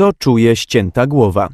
Co czuje ścięta głowa?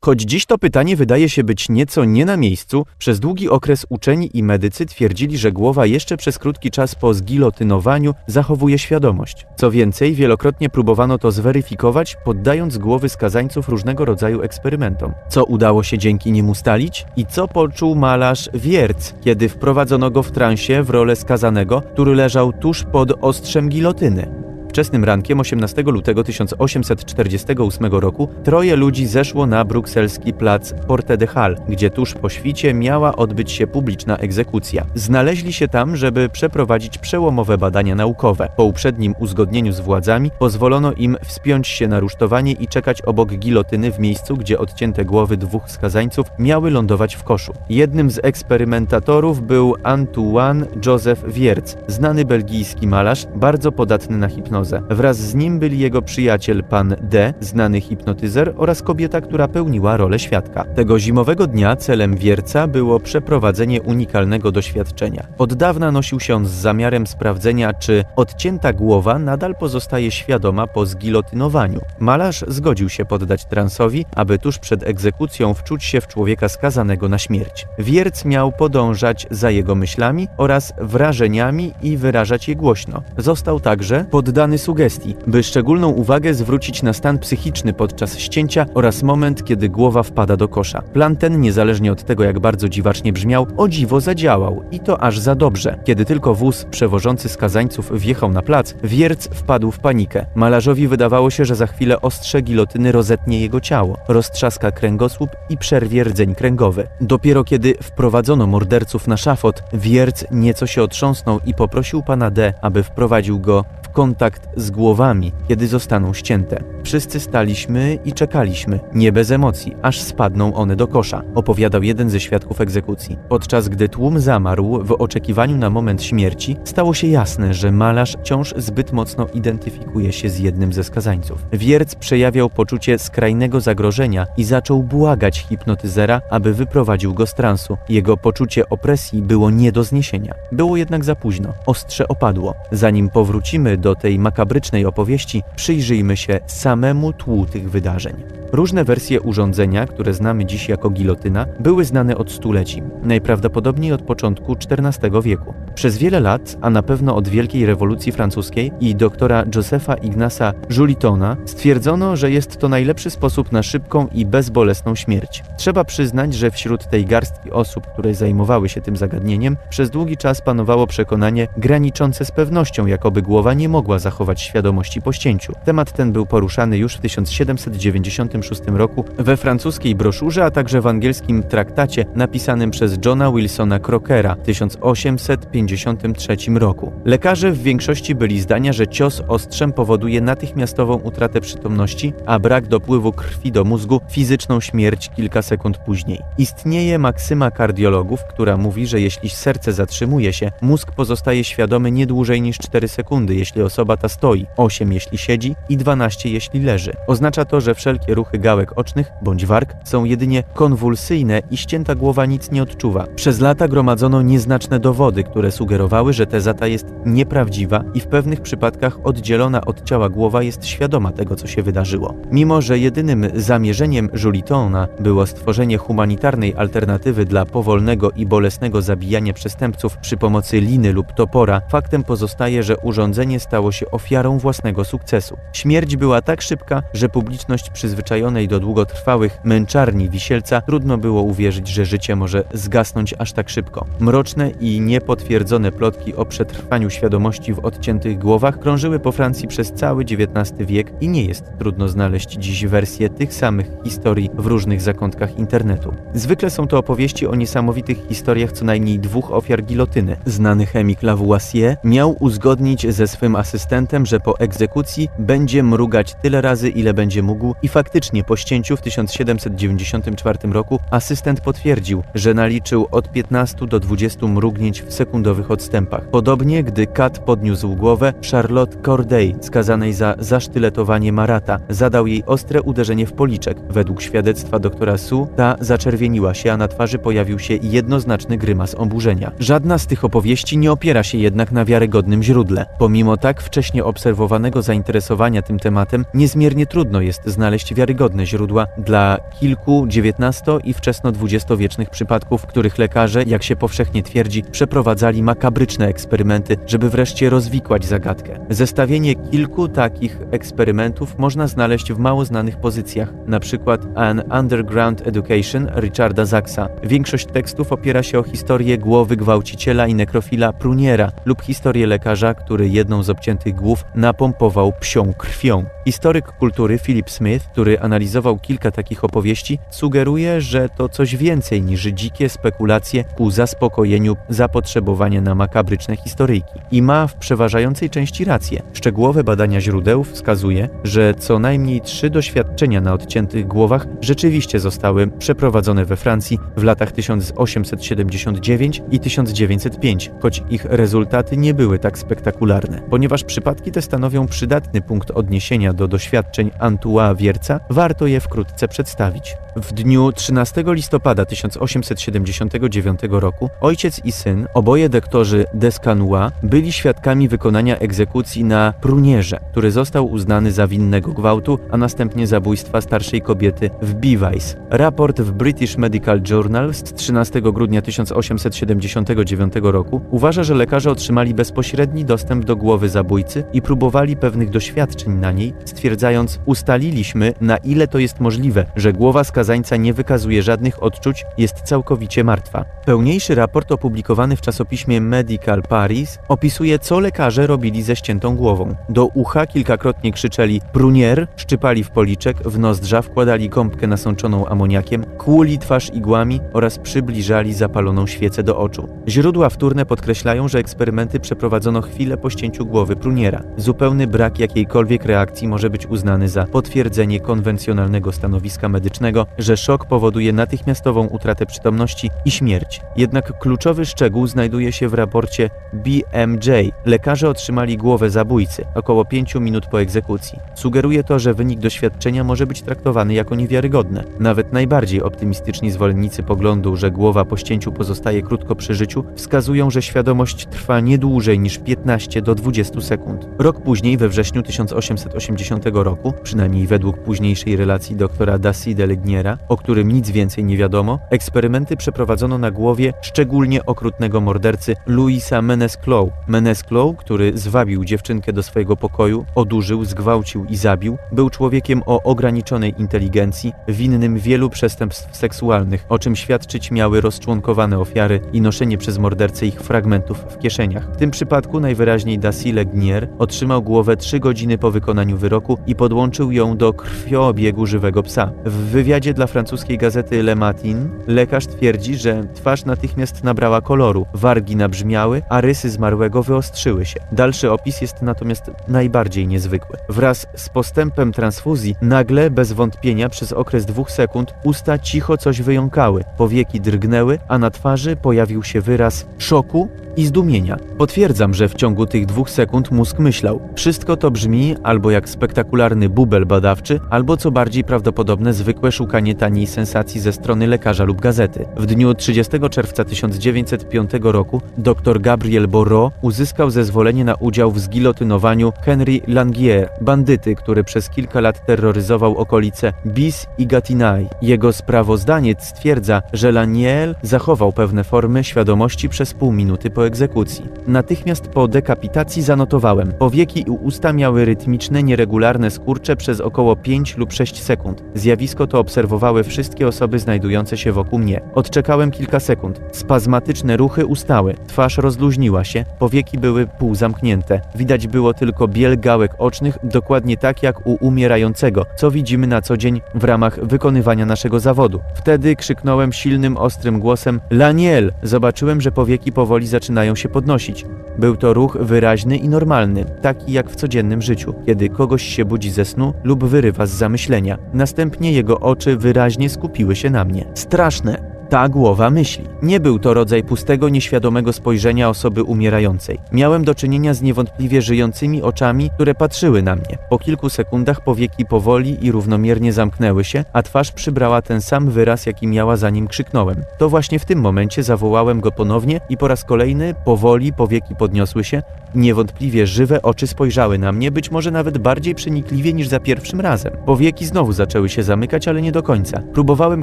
Choć dziś to pytanie wydaje się być nieco nie na miejscu, przez długi okres uczeni i medycy twierdzili, że głowa jeszcze przez krótki czas po zgilotynowaniu zachowuje świadomość. Co więcej, wielokrotnie próbowano to zweryfikować, poddając głowy skazańców różnego rodzaju eksperymentom. Co udało się dzięki nim ustalić? I co poczuł malarz Wierc, kiedy wprowadzono go w transie w rolę skazanego, który leżał tuż pod ostrzem gilotyny? Wczesnym rankiem 18 lutego 1848 roku troje ludzi zeszło na brukselski plac Porte de Hall, gdzie tuż po świcie miała odbyć się publiczna egzekucja. Znaleźli się tam, żeby przeprowadzić przełomowe badania naukowe. Po uprzednim uzgodnieniu z władzami pozwolono im wspiąć się na rusztowanie i czekać obok gilotyny w miejscu, gdzie odcięte głowy dwóch skazańców miały lądować w koszu. Jednym z eksperymentatorów był Antoine Joseph Wiertz, znany belgijski malarz, bardzo podatny na hipnozę Wraz z nim byli jego przyjaciel pan D, znany hipnotyzer oraz kobieta, która pełniła rolę świadka. Tego zimowego dnia celem wierca było przeprowadzenie unikalnego doświadczenia. Od dawna nosił się on z zamiarem sprawdzenia, czy odcięta głowa nadal pozostaje świadoma po zgilotynowaniu. Malarz zgodził się poddać transowi, aby tuż przed egzekucją wczuć się w człowieka skazanego na śmierć. Wierc miał podążać za jego myślami oraz wrażeniami i wyrażać je głośno. Został także poddany sugestii, by szczególną uwagę zwrócić na stan psychiczny podczas ścięcia oraz moment, kiedy głowa wpada do kosza. Plan ten, niezależnie od tego jak bardzo dziwacznie brzmiał, o dziwo zadziałał i to aż za dobrze. Kiedy tylko wóz przewożący skazańców wjechał na plac, wierc wpadł w panikę. Malarzowi wydawało się, że za chwilę ostrze gilotyny rozetnie jego ciało, roztrzaska kręgosłup i przerwie rdzeń kręgowy. Dopiero kiedy wprowadzono morderców na szafot, wierc nieco się otrząsnął i poprosił pana D, aby wprowadził go w kontakt z głowami, kiedy zostaną ścięte. Wszyscy staliśmy i czekaliśmy, nie bez emocji, aż spadną one do kosza, opowiadał jeden ze świadków egzekucji. Podczas gdy tłum zamarł w oczekiwaniu na moment śmierci, stało się jasne, że malarz wciąż zbyt mocno identyfikuje się z jednym ze skazańców. Wierc przejawiał poczucie skrajnego zagrożenia i zaczął błagać hipnotyzera, aby wyprowadził go z transu. Jego poczucie opresji było nie do zniesienia. Było jednak za późno. Ostrze opadło. Zanim powrócimy do tej makabrycznej opowieści, przyjrzyjmy się samemu tłu tych wydarzeń. Różne wersje urządzenia, które znamy dziś jako gilotyna, były znane od stuleci, najprawdopodobniej od początku XIV wieku. Przez wiele lat, a na pewno od Wielkiej Rewolucji Francuskiej i doktora Josepha Ignasa Julitona, stwierdzono, że jest to najlepszy sposób na szybką i bezbolesną śmierć. Trzeba przyznać, że wśród tej garstki osób, które zajmowały się tym zagadnieniem, przez długi czas panowało przekonanie graniczące z pewnością, jakoby głowa nie mogła zachować świadomości po ścięciu. Temat ten był poruszany już w 1796 roku we francuskiej broszurze, a także w angielskim traktacie napisanym przez Johna Wilsona Crockera w 1853 roku. Lekarze w większości byli zdania, że cios ostrzem powoduje natychmiastową utratę przytomności, a brak dopływu krwi do mózgu fizyczną śmierć kilka sekund później. Istnieje maksyma kardiologów, która mówi, że jeśli serce zatrzymuje się, mózg pozostaje świadomy nie dłużej niż 4 sekundy, jeśli osoba ta stoi, 8 jeśli siedzi i 12 jeśli leży. Oznacza to, że wszelkie ruchy gałek ocznych bądź warg są jedynie konwulsyjne i ścięta głowa nic nie odczuwa. Przez lata gromadzono nieznaczne dowody, które sugerowały, że tezata jest nieprawdziwa i w pewnych przypadkach oddzielona od ciała głowa jest świadoma tego, co się wydarzyło. Mimo, że jedynym zamierzeniem Julitona było stworzenie humanitarnej alternatywy dla powolnego i bolesnego zabijania przestępców przy pomocy liny lub topora, faktem pozostaje, że urządzenie stało się ofiarą własnego sukcesu. Śmierć była tak szybka, że publiczność przyzwyczajonej do długotrwałych męczarni wisielca trudno było uwierzyć, że życie może zgasnąć aż tak szybko. Mroczne i niepotwierdzone plotki o przetrwaniu świadomości w odciętych głowach krążyły po Francji przez cały XIX wiek i nie jest trudno znaleźć dziś wersje tych samych historii w różnych zakątkach internetu. Zwykle są to opowieści o niesamowitych historiach co najmniej dwóch ofiar gilotyny. Znany chemik Lavoisier miał uzgodnić ze swym asystentem, że po egzekucji będzie mrugać tyle razy, ile będzie mógł i faktycznie po ścięciu w 1794 roku asystent potwierdził, że naliczył od 15 do 20 mrugnięć w sekundowych odstępach. Podobnie, gdy Kat podniósł głowę, Charlotte Corday, skazanej za zasztyletowanie Marata, zadał jej ostre uderzenie w policzek. Według świadectwa doktora Su, ta zaczerwieniła się, a na twarzy pojawił się jednoznaczny grymas oburzenia. Żadna z tych opowieści nie opiera się jednak na wiarygodnym źródle. Pomimo tak obserwowanego zainteresowania tym tematem, niezmiernie trudno jest znaleźć wiarygodne źródła dla kilku XIX i wczesno-XX-wiecznych przypadków, w których lekarze, jak się powszechnie twierdzi, przeprowadzali makabryczne eksperymenty, żeby wreszcie rozwikłać zagadkę. Zestawienie kilku takich eksperymentów można znaleźć w mało znanych pozycjach, przykład An Underground Education Richarda Zaxa. Większość tekstów opiera się o historię głowy gwałciciela i nekrofila Pruniera lub historię lekarza, który jedną z obciętych głów napompował psią krwią. Historyk kultury Philip Smith, który analizował kilka takich opowieści, sugeruje, że to coś więcej niż dzikie spekulacje ku zaspokojeniu zapotrzebowania na makabryczne historyjki. I ma w przeważającej części rację. Szczegółowe badania źródeł wskazuje, że co najmniej trzy doświadczenia na odciętych głowach rzeczywiście zostały przeprowadzone we Francji w latach 1879 i 1905, choć ich rezultaty nie były tak spektakularne. Ponieważ przypadki te stanowią przydatny punkt odniesienia do doświadczeń Antua Wierca, warto je wkrótce przedstawić. W dniu 13 listopada 1879 roku ojciec i syn, oboje doktorzy Descanois, byli świadkami wykonania egzekucji na Prunierze, który został uznany za winnego gwałtu, a następnie zabójstwa starszej kobiety w Beavice. Raport w British Medical Journal z 13 grudnia 1879 roku uważa, że lekarze otrzymali bezpośredni dostęp do głowy zabójcy i próbowali pewnych doświadczeń na niej, stwierdzając: Ustaliliśmy, na ile to jest możliwe, że głowa skazańca nie wykazuje żadnych odczuć, jest całkowicie martwa. Pełniejszy raport opublikowany w czasopiśmie Medical Paris opisuje, co lekarze robili ze ściętą głową. Do ucha kilkakrotnie krzyczeli prunier, szczypali w policzek, w nozdrza wkładali gąbkę nasączoną amoniakiem, kłuli twarz igłami oraz przybliżali zapaloną świecę do oczu. Źródła wtórne podkreślają, że eksperymenty przeprowadzono chwilę po ścięciu głowy pruniera. Zupełny brak jakiejkolwiek reakcji może być uznany za potwierdzenie konwencjonalnego stanowiska medycznego, że szok powoduje natychmiastową utratę przytomności i śmierć. Jednak kluczowy szczegół znajduje się w raporcie BMJ. Lekarze otrzymali głowę zabójcy około 5 minut po egzekucji. Sugeruje to, że wynik doświadczenia może być traktowany jako niewiarygodne. Nawet najbardziej optymistyczni zwolennicy poglądu, że głowa po ścięciu pozostaje krótko przy życiu, wskazują, że świadomość trwa nie dłużej niż 15 do 20 sekund. Rok później, we wrześniu 1880 roku, przynajmniej według późniejszej relacji doktora Daci de Ligniera, o którym nic więcej nie wiadomo, eksperymenty przeprowadzono na głowie szczególnie okrutnego mordercy Louisa Menesclow. Menesclow, który zwabił dziewczynkę do swojego pokoju, odurzył, zgwałcił i zabił, był człowiekiem o ograniczonej inteligencji, winnym wielu przestępstw seksualnych, o czym świadczyć miały rozczłonkowane ofiary i noszenie przez mordercę ich fragmentów w kieszeniach. W tym przypadku najwyraźniej Daci Legnier otrzymał głowę trzy godziny po wykonaniu wyroku i podłączył ją do krwioobiegu żywego psa. W wywiadzie dla francuskiej gazety Le Matin lekarz twierdzi, że twarz natychmiast nabrała koloru, wargi nabrzmiały, a rysy zmarłego wyostrzyły się. Dalszy opis jest natomiast najbardziej niezwykły. Wraz z postępem transfuzji nagle, bez wątpienia, przez okres dwóch sekund usta cicho coś wyjąkały, powieki drgnęły, a na twarzy pojawił się wyraz szoku i zdumienia. Potwierdzam, że w ciągu tych dwóch sekund mózg myślał. Wszystko to brzmi albo jak spektakularny bubel badawczy, albo co bardziej prawdopodobne zwykłe szukanie taniej sensacji ze strony lekarza lub gazety. W dniu 30 czerwca 1905 roku dr Gabriel Borot uzyskał zezwolenie na udział w zgilotynowaniu Henry Langier, bandyty, który przez kilka lat terroryzował okolice Bis i Gatineau. Jego sprawozdaniec stwierdza, że Laniel zachował pewne formy świadomości przez pół minuty po egzekucji. Natychmiast po dekapitacji zanotowałem. Powieki i usta miały rytmiczne, nieregularne skurcze przez około 5 lub 6 sekund. Zjawisko to obserwowałem obserwowały wszystkie osoby znajdujące się wokół mnie. Odczekałem kilka sekund. Spazmatyczne ruchy ustały, twarz rozluźniła się, powieki były półzamknięte. Widać było tylko biel gałek ocznych, dokładnie tak jak u umierającego, co widzimy na co dzień w ramach wykonywania naszego zawodu. Wtedy krzyknąłem silnym, ostrym głosem Laniel! Zobaczyłem, że powieki powoli zaczynają się podnosić. Był to ruch wyraźny i normalny, taki jak w codziennym życiu, kiedy kogoś się budzi ze snu lub wyrywa z zamyślenia. Następnie jego oczy wyraźnie skupiły się na mnie. Straszne. Ta głowa myśli. Nie był to rodzaj pustego, nieświadomego spojrzenia osoby umierającej. Miałem do czynienia z niewątpliwie żyjącymi oczami, które patrzyły na mnie. Po kilku sekundach powieki powoli i równomiernie zamknęły się, a twarz przybrała ten sam wyraz, jaki miała zanim krzyknąłem. To właśnie w tym momencie zawołałem go ponownie i po raz kolejny powoli powieki podniosły się, Niewątpliwie żywe oczy spojrzały na mnie, być może nawet bardziej przenikliwie niż za pierwszym razem. Powieki znowu zaczęły się zamykać, ale nie do końca. Próbowałem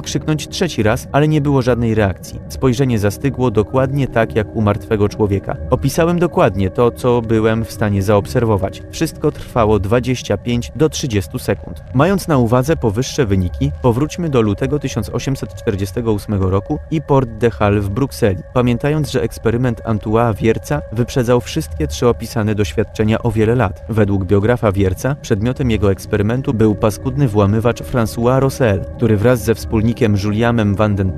krzyknąć trzeci raz, ale nie było żadnej reakcji. Spojrzenie zastygło dokładnie tak jak u martwego człowieka. Opisałem dokładnie to, co byłem w stanie zaobserwować. Wszystko trwało 25 do 30 sekund. Mając na uwadze powyższe wyniki, powróćmy do lutego 1848 roku i Port de Halle w Brukseli, pamiętając, że eksperyment Antoine Wierca wyprzedzał wszystkie trzy opisane doświadczenia o wiele lat. Według biografa Wierca przedmiotem jego eksperymentu był paskudny włamywacz François Rossel, który wraz ze wspólnikiem Julianem van den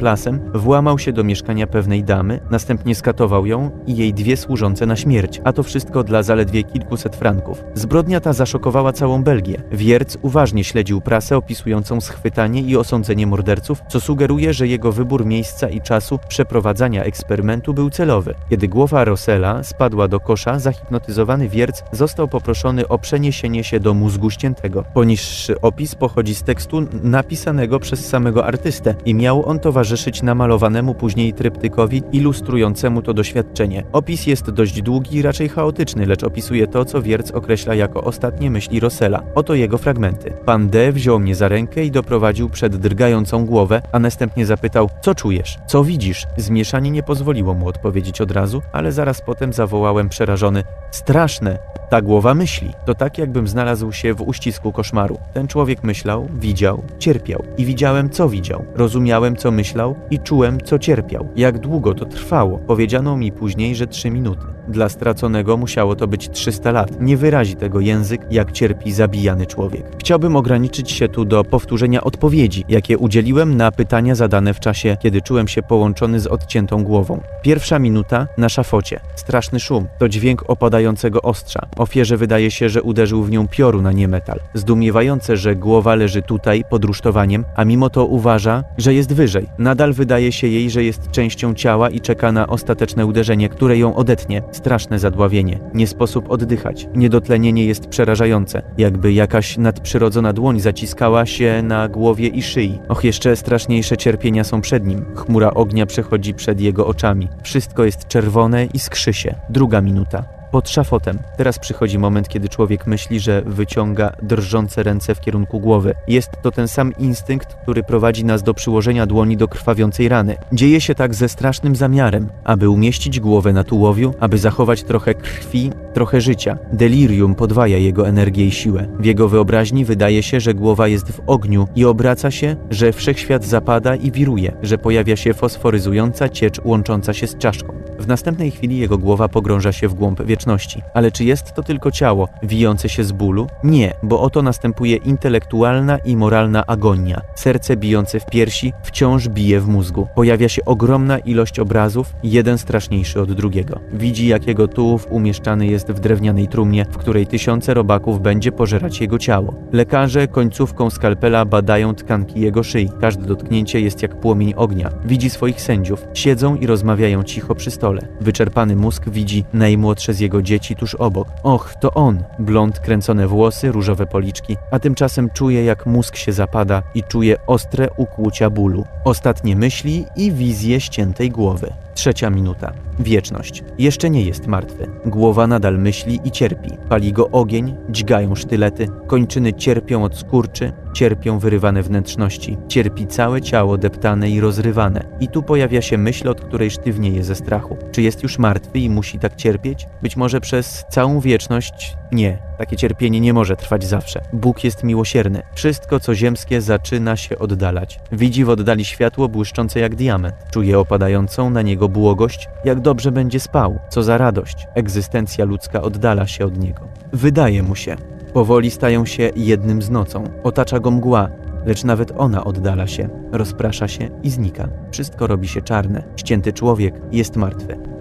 Włamał się do mieszkania pewnej damy, następnie skatował ją i jej dwie służące na śmierć, a to wszystko dla zaledwie kilkuset franków. Zbrodnia ta zaszokowała całą Belgię. Wierc uważnie śledził prasę opisującą schwytanie i osądzenie morderców, co sugeruje, że jego wybór miejsca i czasu przeprowadzania eksperymentu był celowy. Kiedy głowa Rossela spadła do kosza, zahipnotyzowany wierc został poproszony o przeniesienie się do mózgu ściętego. Poniższy opis pochodzi z tekstu napisanego przez samego artystę i miał on towarzyszyć namalowanemu później tryptykowi ilustrującemu to doświadczenie. Opis jest dość długi i raczej chaotyczny, lecz opisuje to, co wierc określa jako ostatnie myśli Rossela. Oto jego fragmenty. Pan D wziął mnie za rękę i doprowadził przed drgającą głowę, a następnie zapytał, co czujesz, co widzisz? Zmieszanie nie pozwoliło mu odpowiedzieć od razu, ale zaraz potem zawołałem przerażony, straszne, ta głowa myśli. To tak, jakbym znalazł się w uścisku koszmaru. Ten człowiek myślał, widział, cierpiał. I widziałem, co widział. Rozumiałem, co myślał i czułem, co cierpiał. Jak długo to trwało? Powiedziano mi później, że trzy minuty. Dla straconego musiało to być 300 lat. Nie wyrazi tego język, jak cierpi zabijany człowiek. Chciałbym ograniczyć się tu do powtórzenia odpowiedzi, jakie udzieliłem na pytania zadane w czasie, kiedy czułem się połączony z odciętą głową. Pierwsza minuta na szafocie. Straszny szum. To dźwięk opadającego ostrza. Ofierze wydaje się, że uderzył w nią pioru na niemetal. Zdumiewające, że głowa leży tutaj pod rusztowaniem, a mimo to uważa, że jest wyżej. Nadal wydaje się jej, że jest częścią ciała i czeka na ostateczne uderzenie, które ją odetnie. Straszne zadławienie. Nie sposób oddychać. Niedotlenienie jest przerażające. Jakby jakaś nadprzyrodzona dłoń zaciskała się na głowie i szyi. Och, jeszcze straszniejsze cierpienia są przed nim. Chmura ognia przechodzi przed jego oczami. Wszystko jest czerwone i skrzy się. Druga minuta pod szafotem. Teraz przychodzi moment, kiedy człowiek myśli, że wyciąga drżące ręce w kierunku głowy. Jest to ten sam instynkt, który prowadzi nas do przyłożenia dłoni do krwawiącej rany. Dzieje się tak ze strasznym zamiarem, aby umieścić głowę na tułowiu, aby zachować trochę krwi, trochę życia. Delirium podwaja jego energię i siłę. W jego wyobraźni wydaje się, że głowa jest w ogniu i obraca się, że wszechświat zapada i wiruje, że pojawia się fosforyzująca ciecz łącząca się z czaszką. W następnej chwili jego głowa pogrąża się w głąb wieczności. Ale czy jest to tylko ciało, wijące się z bólu? Nie, bo oto następuje intelektualna i moralna agonia. Serce bijące w piersi wciąż bije w mózgu. Pojawia się ogromna ilość obrazów, jeden straszniejszy od drugiego. Widzi, jak jego tułów umieszczany jest w drewnianej trumnie, w której tysiące robaków będzie pożerać jego ciało. Lekarze końcówką skalpela badają tkanki jego szyi. Każde dotknięcie jest jak płomień ognia. Widzi swoich sędziów. Siedzą i rozmawiają cicho przy stole. Wyczerpany mózg widzi najmłodsze z jego dzieci tuż obok. Och, to on! Blond, kręcone włosy, różowe policzki, a tymczasem czuje, jak mózg się zapada i czuje ostre ukłucia bólu. Ostatnie myśli i wizje ściętej głowy. Trzecia minuta. Wieczność. Jeszcze nie jest martwy. Głowa nadal myśli i cierpi. Pali go ogień, dźgają sztylety, kończyny cierpią od skurczy, cierpią wyrywane wnętrzności. Cierpi całe ciało deptane i rozrywane. I tu pojawia się myśl, od której sztywnieje ze strachu. Czy jest już martwy i musi tak cierpieć? Być może przez całą wieczność? Nie. Takie cierpienie nie może trwać zawsze. Bóg jest miłosierny. Wszystko, co ziemskie, zaczyna się oddalać. Widzi w oddali światło błyszczące jak diament. Czuje opadającą na niego błogość, jak dobrze będzie spał. Co za radość. Egzystencja ludzka oddala się od niego. Wydaje mu się. Powoli stają się jednym z nocą. Otacza go mgła, lecz nawet ona oddala się, rozprasza się i znika. Wszystko robi się czarne. Ścięty człowiek jest martwy.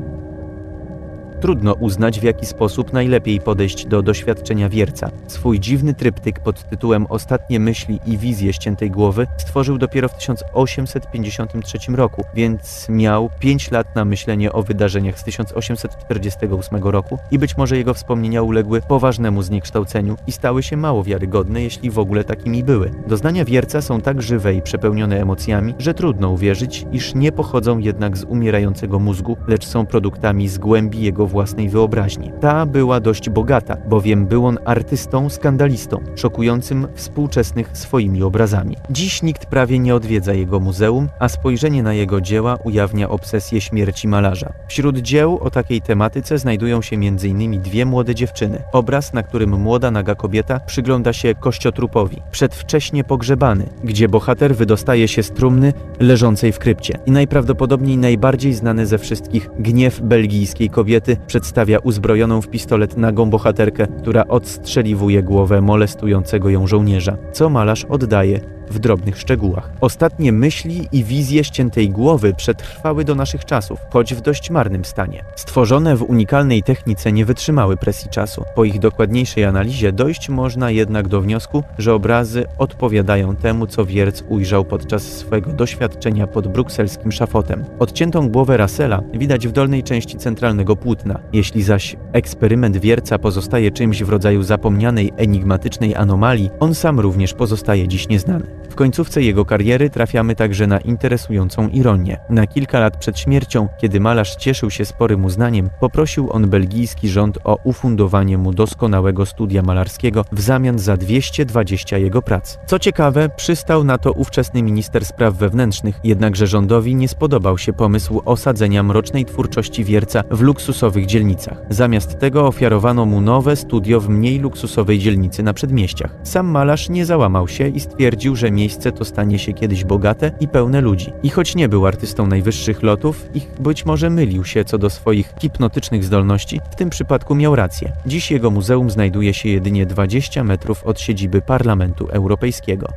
Trudno uznać, w jaki sposób najlepiej podejść do doświadczenia wierca. Swój dziwny tryptyk pod tytułem Ostatnie myśli i wizje ściętej głowy stworzył dopiero w 1853 roku, więc miał 5 lat na myślenie o wydarzeniach z 1848 roku i być może jego wspomnienia uległy poważnemu zniekształceniu i stały się mało wiarygodne, jeśli w ogóle takimi były. Doznania wierca są tak żywe i przepełnione emocjami, że trudno uwierzyć, iż nie pochodzą jednak z umierającego mózgu, lecz są produktami z głębi jego własnej wyobraźni. Ta była dość bogata, bowiem był on artystą, skandalistą, szokującym współczesnych swoimi obrazami. Dziś nikt prawie nie odwiedza jego muzeum, a spojrzenie na jego dzieła ujawnia obsesję śmierci malarza. Wśród dzieł o takiej tematyce znajdują się m.in. dwie młode dziewczyny. Obraz, na którym młoda naga kobieta przygląda się kościotrupowi, przedwcześnie pogrzebany, gdzie bohater wydostaje się z trumny leżącej w krypcie. I najprawdopodobniej najbardziej znany ze wszystkich gniew belgijskiej kobiety przedstawia uzbrojoną w pistolet nagą bohaterkę, która odstrzeliwuje głowę molestującego ją żołnierza, co malarz oddaje w drobnych szczegółach. Ostatnie myśli i wizje ściętej głowy przetrwały do naszych czasów, choć w dość marnym stanie. Stworzone w unikalnej technice nie wytrzymały presji czasu. Po ich dokładniejszej analizie dojść można jednak do wniosku, że obrazy odpowiadają temu, co Wierc ujrzał podczas swego doświadczenia pod brukselskim szafotem. Odciętą głowę Russella widać w dolnej części centralnego płótna. Jeśli zaś eksperyment Wierca pozostaje czymś w rodzaju zapomnianej, enigmatycznej anomalii, on sam również pozostaje dziś nieznany. W końcówce jego kariery trafiamy także na interesującą ironię. Na kilka lat przed śmiercią, kiedy malarz cieszył się sporym uznaniem, poprosił on belgijski rząd o ufundowanie mu doskonałego studia malarskiego w zamian za 220 jego prac. Co ciekawe, przystał na to ówczesny minister spraw wewnętrznych, jednakże rządowi nie spodobał się pomysł osadzenia mrocznej twórczości wierca w luksusowych dzielnicach. Zamiast tego ofiarowano mu nowe studio w mniej luksusowej dzielnicy na przedmieściach. Sam malarz nie załamał się i stwierdził, że miejsce to stanie się kiedyś bogate i pełne ludzi. I choć nie był artystą najwyższych lotów i być może mylił się co do swoich hipnotycznych zdolności, w tym przypadku miał rację. Dziś jego muzeum znajduje się jedynie 20 metrów od siedziby Parlamentu Europejskiego.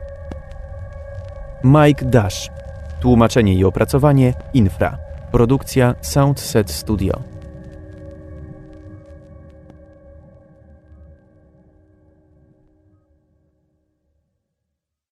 Mike Dash. Tłumaczenie i opracowanie Infra. Produkcja Soundset Studio.